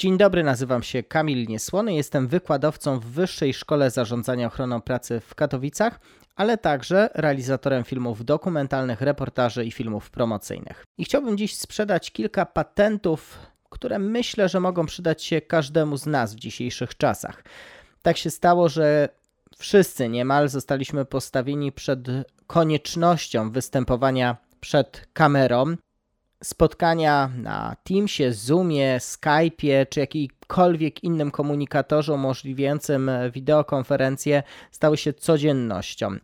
Dzień dobry, nazywam się Kamil Niesłony, jestem wykładowcą w Wyższej Szkole Zarządzania Ochroną Pracy w Katowicach, ale także realizatorem filmów dokumentalnych, reportaży i filmów promocyjnych. I chciałbym dziś sprzedać kilka patentów, które myślę, że mogą przydać się każdemu z nas w dzisiejszych czasach. Tak się stało, że wszyscy niemal zostaliśmy postawieni przed koniecznością występowania przed kamerą spotkania na Teamsie, Zoomie, Skype'ie czy jakikolwiek innym komunikatorze umożliwiającym wideokonferencje stały się codziennością.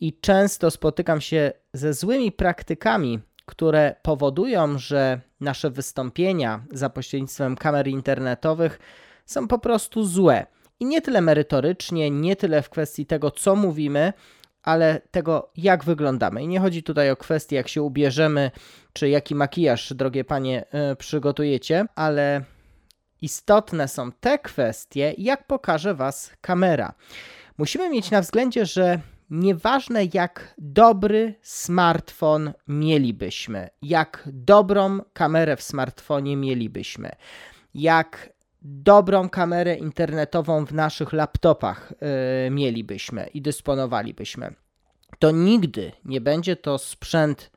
I często spotykam się ze złymi praktykami, które powodują, że nasze wystąpienia za pośrednictwem kamer internetowych są po prostu złe. I nie tyle merytorycznie, nie tyle w kwestii tego, co mówimy, ale tego, jak wyglądamy. I nie chodzi tutaj o kwestię, jak się ubierzemy, czy jaki makijaż, drogie panie, yy, przygotujecie, ale istotne są te kwestie, jak pokaże Was kamera. Musimy mieć na względzie, że nieważne jak dobry smartfon mielibyśmy, jak dobrą kamerę w smartfonie mielibyśmy, jak dobrą kamerę internetową w naszych laptopach yy, mielibyśmy i dysponowalibyśmy, to nigdy nie będzie to sprzęt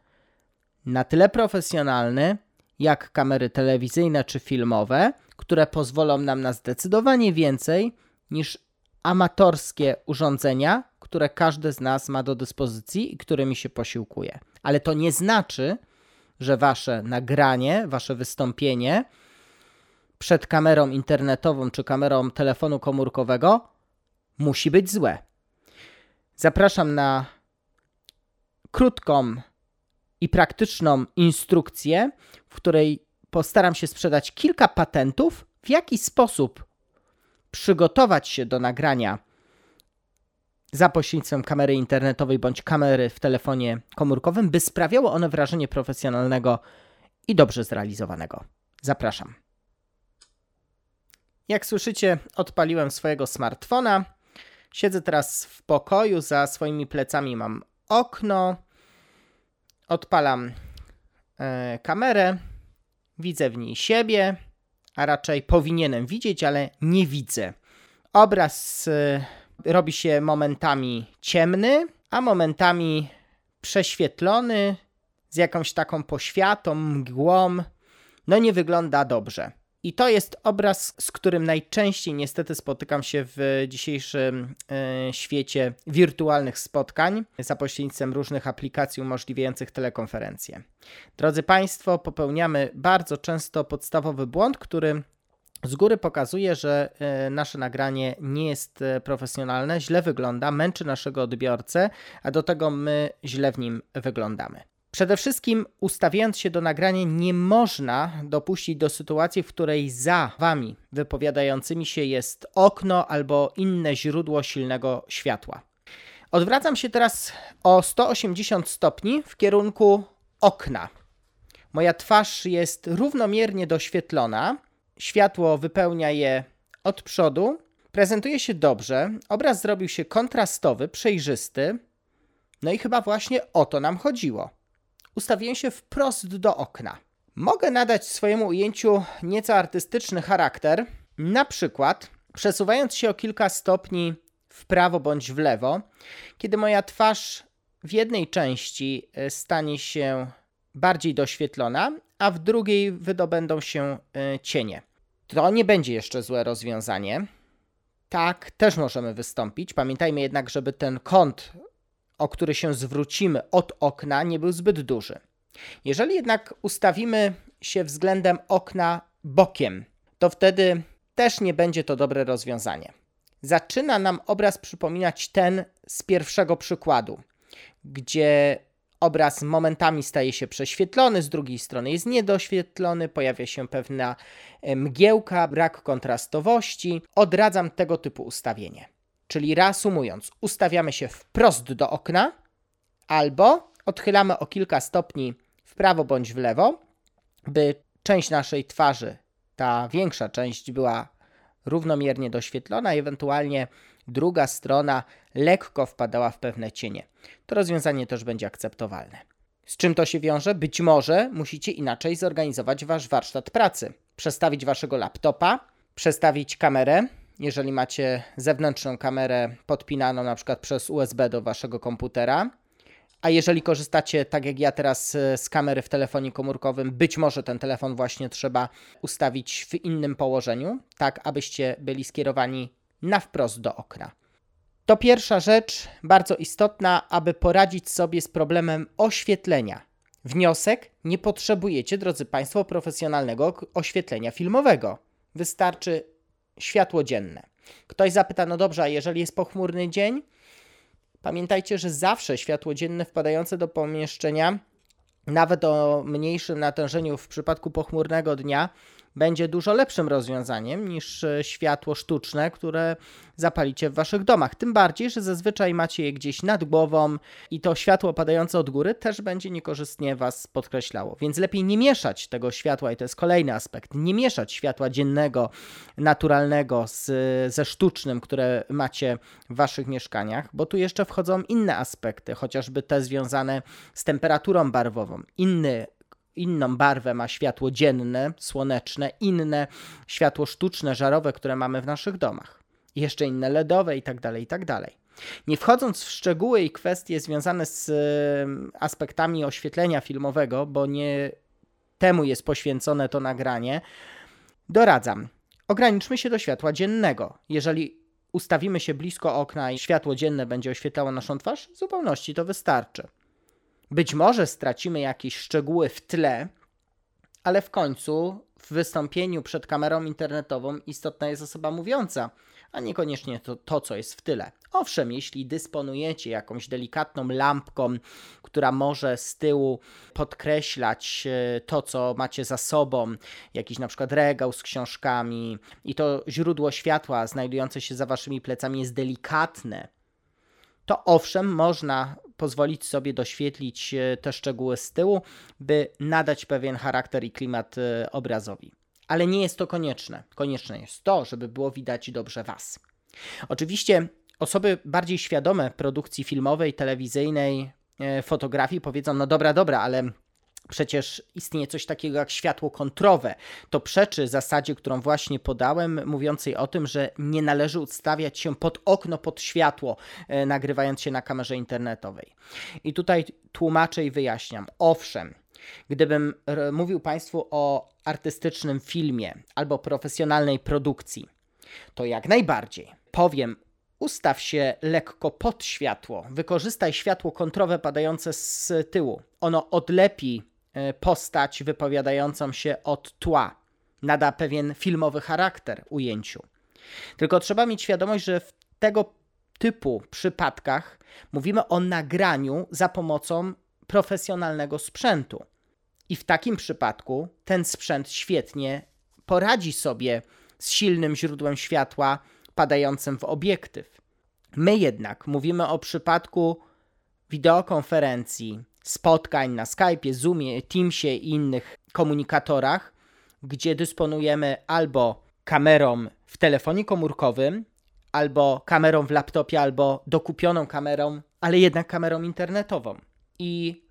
na tyle profesjonalny, jak kamery telewizyjne czy filmowe, które pozwolą nam na zdecydowanie więcej niż amatorskie urządzenia, które każdy z nas ma do dyspozycji i którymi się posiłkuje. Ale to nie znaczy, że wasze nagranie, wasze wystąpienie przed kamerą internetową czy kamerą telefonu komórkowego musi być złe. Zapraszam na krótką i praktyczną instrukcję, w której postaram się sprzedać kilka patentów, w jaki sposób przygotować się do nagrania za pośrednictwem kamery internetowej bądź kamery w telefonie komórkowym, by sprawiało one wrażenie profesjonalnego i dobrze zrealizowanego. Zapraszam. Jak słyszycie, odpaliłem swojego smartfona. Siedzę teraz w pokoju, za swoimi plecami mam okno. Odpalam e, kamerę, widzę w niej siebie, a raczej powinienem widzieć, ale nie widzę. Obraz e, robi się momentami ciemny, a momentami prześwietlony, z jakąś taką poświatą, mgłą. No nie wygląda dobrze. I to jest obraz, z którym najczęściej niestety spotykam się w dzisiejszym e, świecie wirtualnych spotkań za pośrednictwem różnych aplikacji umożliwiających telekonferencje. Drodzy Państwo, popełniamy bardzo często podstawowy błąd, który z góry pokazuje, że e, nasze nagranie nie jest e, profesjonalne, źle wygląda, męczy naszego odbiorcę, a do tego my źle w nim wyglądamy. Przede wszystkim, ustawiając się do nagrania, nie można dopuścić do sytuacji, w której za wami wypowiadającymi się jest okno albo inne źródło silnego światła. Odwracam się teraz o 180 stopni w kierunku okna. Moja twarz jest równomiernie doświetlona, światło wypełnia je od przodu, prezentuje się dobrze, obraz zrobił się kontrastowy, przejrzysty. No i chyba właśnie o to nam chodziło ustawiłem się wprost do okna. Mogę nadać swojemu ujęciu nieco artystyczny charakter, na przykład przesuwając się o kilka stopni w prawo bądź w lewo, kiedy moja twarz w jednej części e, stanie się bardziej doświetlona, a w drugiej wydobędą się e, cienie. To nie będzie jeszcze złe rozwiązanie. Tak, też możemy wystąpić. Pamiętajmy jednak, żeby ten kąt o który się zwrócimy od okna, nie był zbyt duży. Jeżeli jednak ustawimy się względem okna bokiem, to wtedy też nie będzie to dobre rozwiązanie. Zaczyna nam obraz przypominać ten z pierwszego przykładu, gdzie obraz momentami staje się prześwietlony, z drugiej strony jest niedoświetlony, pojawia się pewna e, mgiełka, brak kontrastowości. Odradzam tego typu ustawienie. Czyli reasumując, ustawiamy się wprost do okna albo odchylamy o kilka stopni w prawo bądź w lewo, by część naszej twarzy, ta większa część była równomiernie doświetlona ewentualnie druga strona lekko wpadała w pewne cienie. To rozwiązanie też będzie akceptowalne. Z czym to się wiąże? Być może musicie inaczej zorganizować wasz warsztat pracy. przestawić waszego laptopa, przestawić kamerę, jeżeli macie zewnętrzną kamerę podpinaną na przykład przez USB do waszego komputera. A jeżeli korzystacie, tak jak ja teraz, e, z kamery w telefonie komórkowym, być może ten telefon właśnie trzeba ustawić w innym położeniu, tak abyście byli skierowani na wprost do okna. To pierwsza rzecz, bardzo istotna, aby poradzić sobie z problemem oświetlenia. Wniosek: nie potrzebujecie, drodzy Państwo, profesjonalnego oświetlenia filmowego. Wystarczy światło dzienne. Ktoś zapyta, no dobrze, a jeżeli jest pochmurny dzień? Pamiętajcie, że zawsze światło dzienne wpadające do pomieszczenia, nawet o mniejszym natężeniu w przypadku pochmurnego dnia, będzie dużo lepszym rozwiązaniem niż e, światło sztuczne, które zapalicie w waszych domach. Tym bardziej, że zazwyczaj macie je gdzieś nad głową i to światło padające od góry też będzie niekorzystnie was podkreślało. Więc lepiej nie mieszać tego światła, i to jest kolejny aspekt, nie mieszać światła dziennego, naturalnego z, ze sztucznym, które macie w waszych mieszkaniach, bo tu jeszcze wchodzą inne aspekty, chociażby te związane z temperaturą barwową. Inny inną barwę ma światło dzienne, słoneczne, inne światło sztuczne, żarowe, które mamy w naszych domach. Jeszcze inne LEDowe i tak dalej, i tak dalej. Nie wchodząc w szczegóły i kwestie związane z aspektami oświetlenia filmowego, bo nie temu jest poświęcone to nagranie, doradzam. Ograniczmy się do światła dziennego. Jeżeli ustawimy się blisko okna i światło dzienne będzie oświetlało naszą twarz, w zupełności to wystarczy. Być może stracimy jakieś szczegóły w tle, ale w końcu w wystąpieniu przed kamerą internetową istotna jest osoba mówiąca, a niekoniecznie to, to, co jest w tyle. Owszem, jeśli dysponujecie jakąś delikatną lampką, która może z tyłu podkreślać e, to, co macie za sobą, jakiś na przykład regał z książkami, i to źródło światła znajdujące się za waszymi plecami jest delikatne, to owszem, można pozwolić sobie doświetlić e, te szczegóły z tyłu, by nadać pewien charakter i klimat e, obrazowi. Ale nie jest to konieczne. Konieczne jest to, żeby było widać dobrze Was. Oczywiście osoby bardziej świadome produkcji filmowej, telewizyjnej, e, fotografii powiedzą: No dobra, dobra, ale Przecież istnieje coś takiego jak światło kontrowe. To przeczy zasadzie, którą właśnie podałem, mówiącej o tym, że nie należy ustawiać się pod okno, pod światło, e, nagrywając się na kamerze internetowej. I tutaj tłumaczę i wyjaśniam. Owszem, gdybym mówił Państwu o artystycznym filmie albo profesjonalnej produkcji, to jak najbardziej powiem Ustaw się lekko pod światło, wykorzystaj światło kontrowe padające z tyłu. Ono odlepi postać wypowiadającą się od tła. Nada pewien filmowy charakter ujęciu. Tylko trzeba mieć świadomość, że w tego typu przypadkach mówimy o nagraniu za pomocą profesjonalnego sprzętu. I w takim przypadku ten sprzęt świetnie poradzi sobie z silnym źródłem światła padającym w obiektyw. My jednak mówimy o przypadku wideokonferencji, spotkań na Skype'ie, Zoomie, Teamsie i innych komunikatorach, gdzie dysponujemy albo kamerą w telefonie komórkowym, albo kamerą w laptopie, albo dokupioną kamerą, ale jednak kamerą internetową. I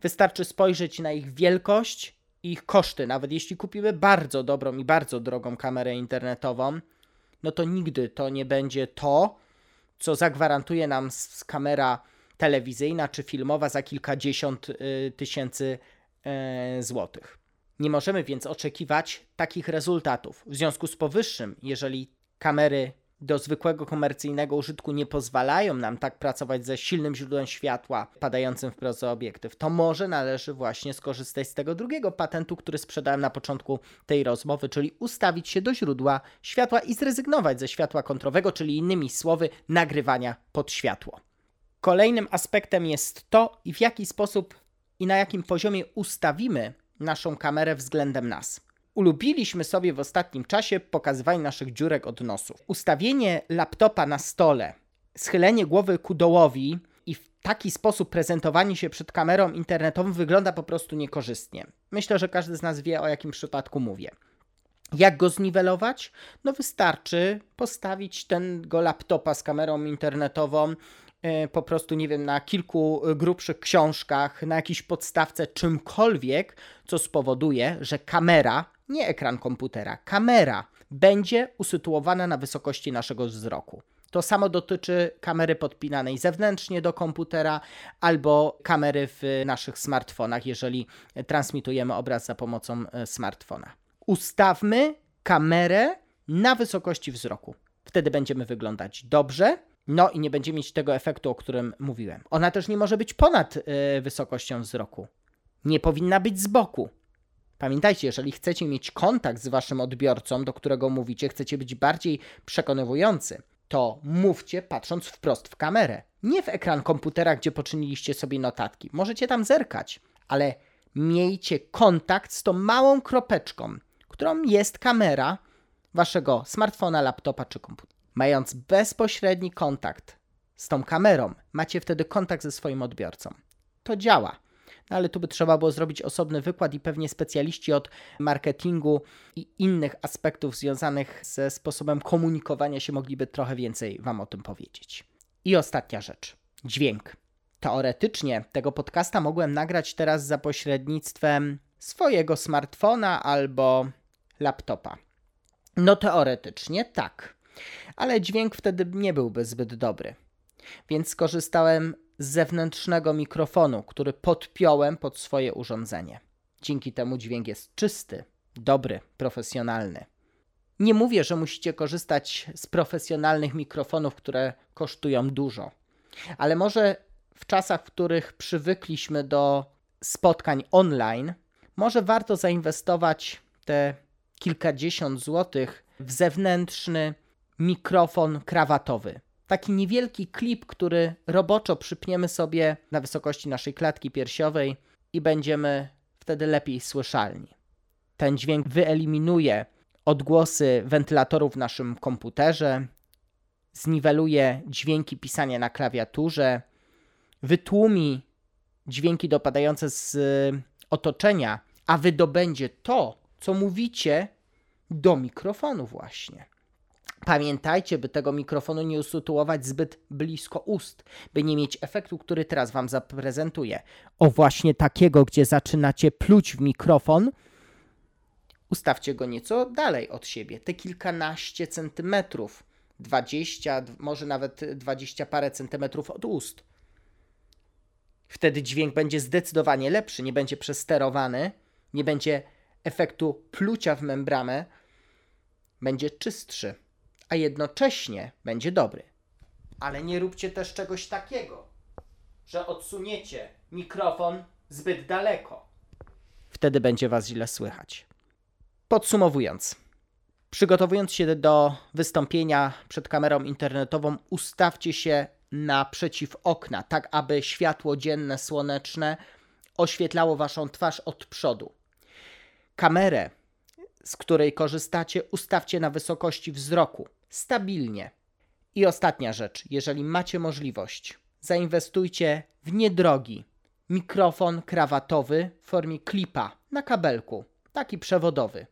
wystarczy spojrzeć na ich wielkość i ich koszty. Nawet jeśli kupimy bardzo dobrą i bardzo drogą kamerę internetową, no to nigdy to nie będzie to, co zagwarantuje nam kamera telewizyjna czy filmowa za kilkadziesiąt y, tysięcy e, złotych. Nie możemy więc oczekiwać takich rezultatów. W związku z powyższym, jeżeli kamery do zwykłego komercyjnego użytku nie pozwalają nam tak pracować ze silnym źródłem światła padającym wprost za obiektyw, to może należy właśnie skorzystać z tego drugiego patentu, który sprzedałem na początku tej rozmowy, czyli ustawić się do źródła światła i zrezygnować ze światła kontrowego, czyli innymi słowy nagrywania pod światło. Kolejnym aspektem jest to, w jaki sposób i na jakim poziomie ustawimy naszą kamerę względem nas. Ulubiliśmy sobie w ostatnim czasie pokazywanie naszych dziurek od nosu. Ustawienie laptopa na stole, schylenie głowy ku dołowi i w taki sposób prezentowanie się przed kamerą internetową wygląda po prostu niekorzystnie. Myślę, że każdy z nas wie, o jakim przypadku mówię. Jak go zniwelować? No wystarczy postawić tego laptopa z kamerą internetową po prostu, nie wiem, na kilku e, grubszych książkach, na jakiejś podstawce, czymkolwiek, co spowoduje, że kamera nie ekran komputera, kamera będzie usytuowana na wysokości naszego wzroku. To samo dotyczy kamery podpinanej zewnętrznie do komputera albo kamery w naszych smartfonach, jeżeli transmitujemy obraz za pomocą e, smartfona. Ustawmy kamerę na wysokości wzroku. Wtedy będziemy wyglądać dobrze, no i nie będziemy mieć tego efektu, o którym mówiłem. Ona też nie może być ponad y, wysokością wzroku. Nie powinna być z boku. Pamiętajcie, jeżeli chcecie mieć kontakt z waszym odbiorcą, do którego mówicie, chcecie być bardziej przekonywujący, to mówcie patrząc wprost w kamerę. Nie w ekran komputera, gdzie poczyniliście sobie notatki. Możecie tam zerkać, ale miejcie kontakt z tą małą kropeczką, którą jest kamera waszego smartfona, laptopa czy komputera. Mając bezpośredni kontakt z tą kamerą, macie wtedy kontakt ze swoim odbiorcą. To działa. No ale tu by trzeba było zrobić osobny wykład i pewnie specjaliści od marketingu i innych aspektów związanych ze sposobem komunikowania się mogliby trochę więcej Wam o tym powiedzieć. I ostatnia rzecz dźwięk. Teoretycznie tego podcasta mogłem nagrać teraz za pośrednictwem swojego smartfona albo laptopa. No teoretycznie tak, ale dźwięk wtedy nie byłby zbyt dobry. Więc skorzystałem z zewnętrznego mikrofonu, który podpiąłem pod swoje urządzenie. Dzięki temu dźwięk jest czysty, dobry, profesjonalny. Nie mówię, że musicie korzystać z profesjonalnych mikrofonów, które kosztują dużo, ale może w czasach, w których przywykliśmy do spotkań online, może warto zainwestować te kilkadziesiąt złotych w zewnętrzny mikrofon krawatowy. Taki niewielki klip, który roboczo przypniemy sobie na wysokości naszej klatki piersiowej i będziemy wtedy lepiej słyszalni. Ten dźwięk wyeliminuje odgłosy wentylatorów w naszym komputerze, zniweluje dźwięki pisania na klawiaturze, wytłumi dźwięki dopadające z otoczenia, a wydobędzie to, co mówicie do mikrofonu właśnie. Pamiętajcie, by tego mikrofonu nie usytuować zbyt blisko ust, by nie mieć efektu, który teraz Wam zaprezentuję. O właśnie takiego, gdzie zaczynacie pluć w mikrofon, ustawcie go nieco dalej od siebie, te kilkanaście centymetrów, 20, może nawet 20 parę centymetrów od ust. Wtedy dźwięk będzie zdecydowanie lepszy, nie będzie przesterowany, nie będzie efektu plucia w membramę, będzie czystszy a jednocześnie będzie dobry. Ale nie róbcie też czegoś takiego, że odsuniecie mikrofon zbyt daleko. Wtedy będzie Was źle słychać. Podsumowując, przygotowując się do wystąpienia przed kamerą internetową, ustawcie się naprzeciw okna, tak aby światło dzienne, słoneczne oświetlało Waszą twarz od przodu. Kamerę, z której korzystacie, ustawcie na wysokości wzroku stabilnie. I ostatnia rzecz, jeżeli macie możliwość, zainwestujcie w niedrogi mikrofon krawatowy w formie klipa na kabelku, taki przewodowy.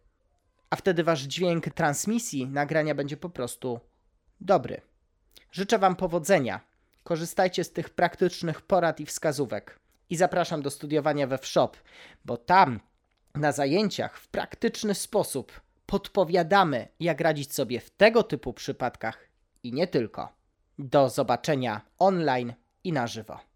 A wtedy wasz dźwięk transmisji nagrania będzie po prostu dobry. Życzę Wam powodzenia. Korzystajcie z tych praktycznych porad i wskazówek. I zapraszam do studiowania we Wshop, bo tam na zajęciach w praktyczny sposób podpowiadamy, jak radzić sobie w tego typu przypadkach i nie tylko. Do zobaczenia online i na żywo.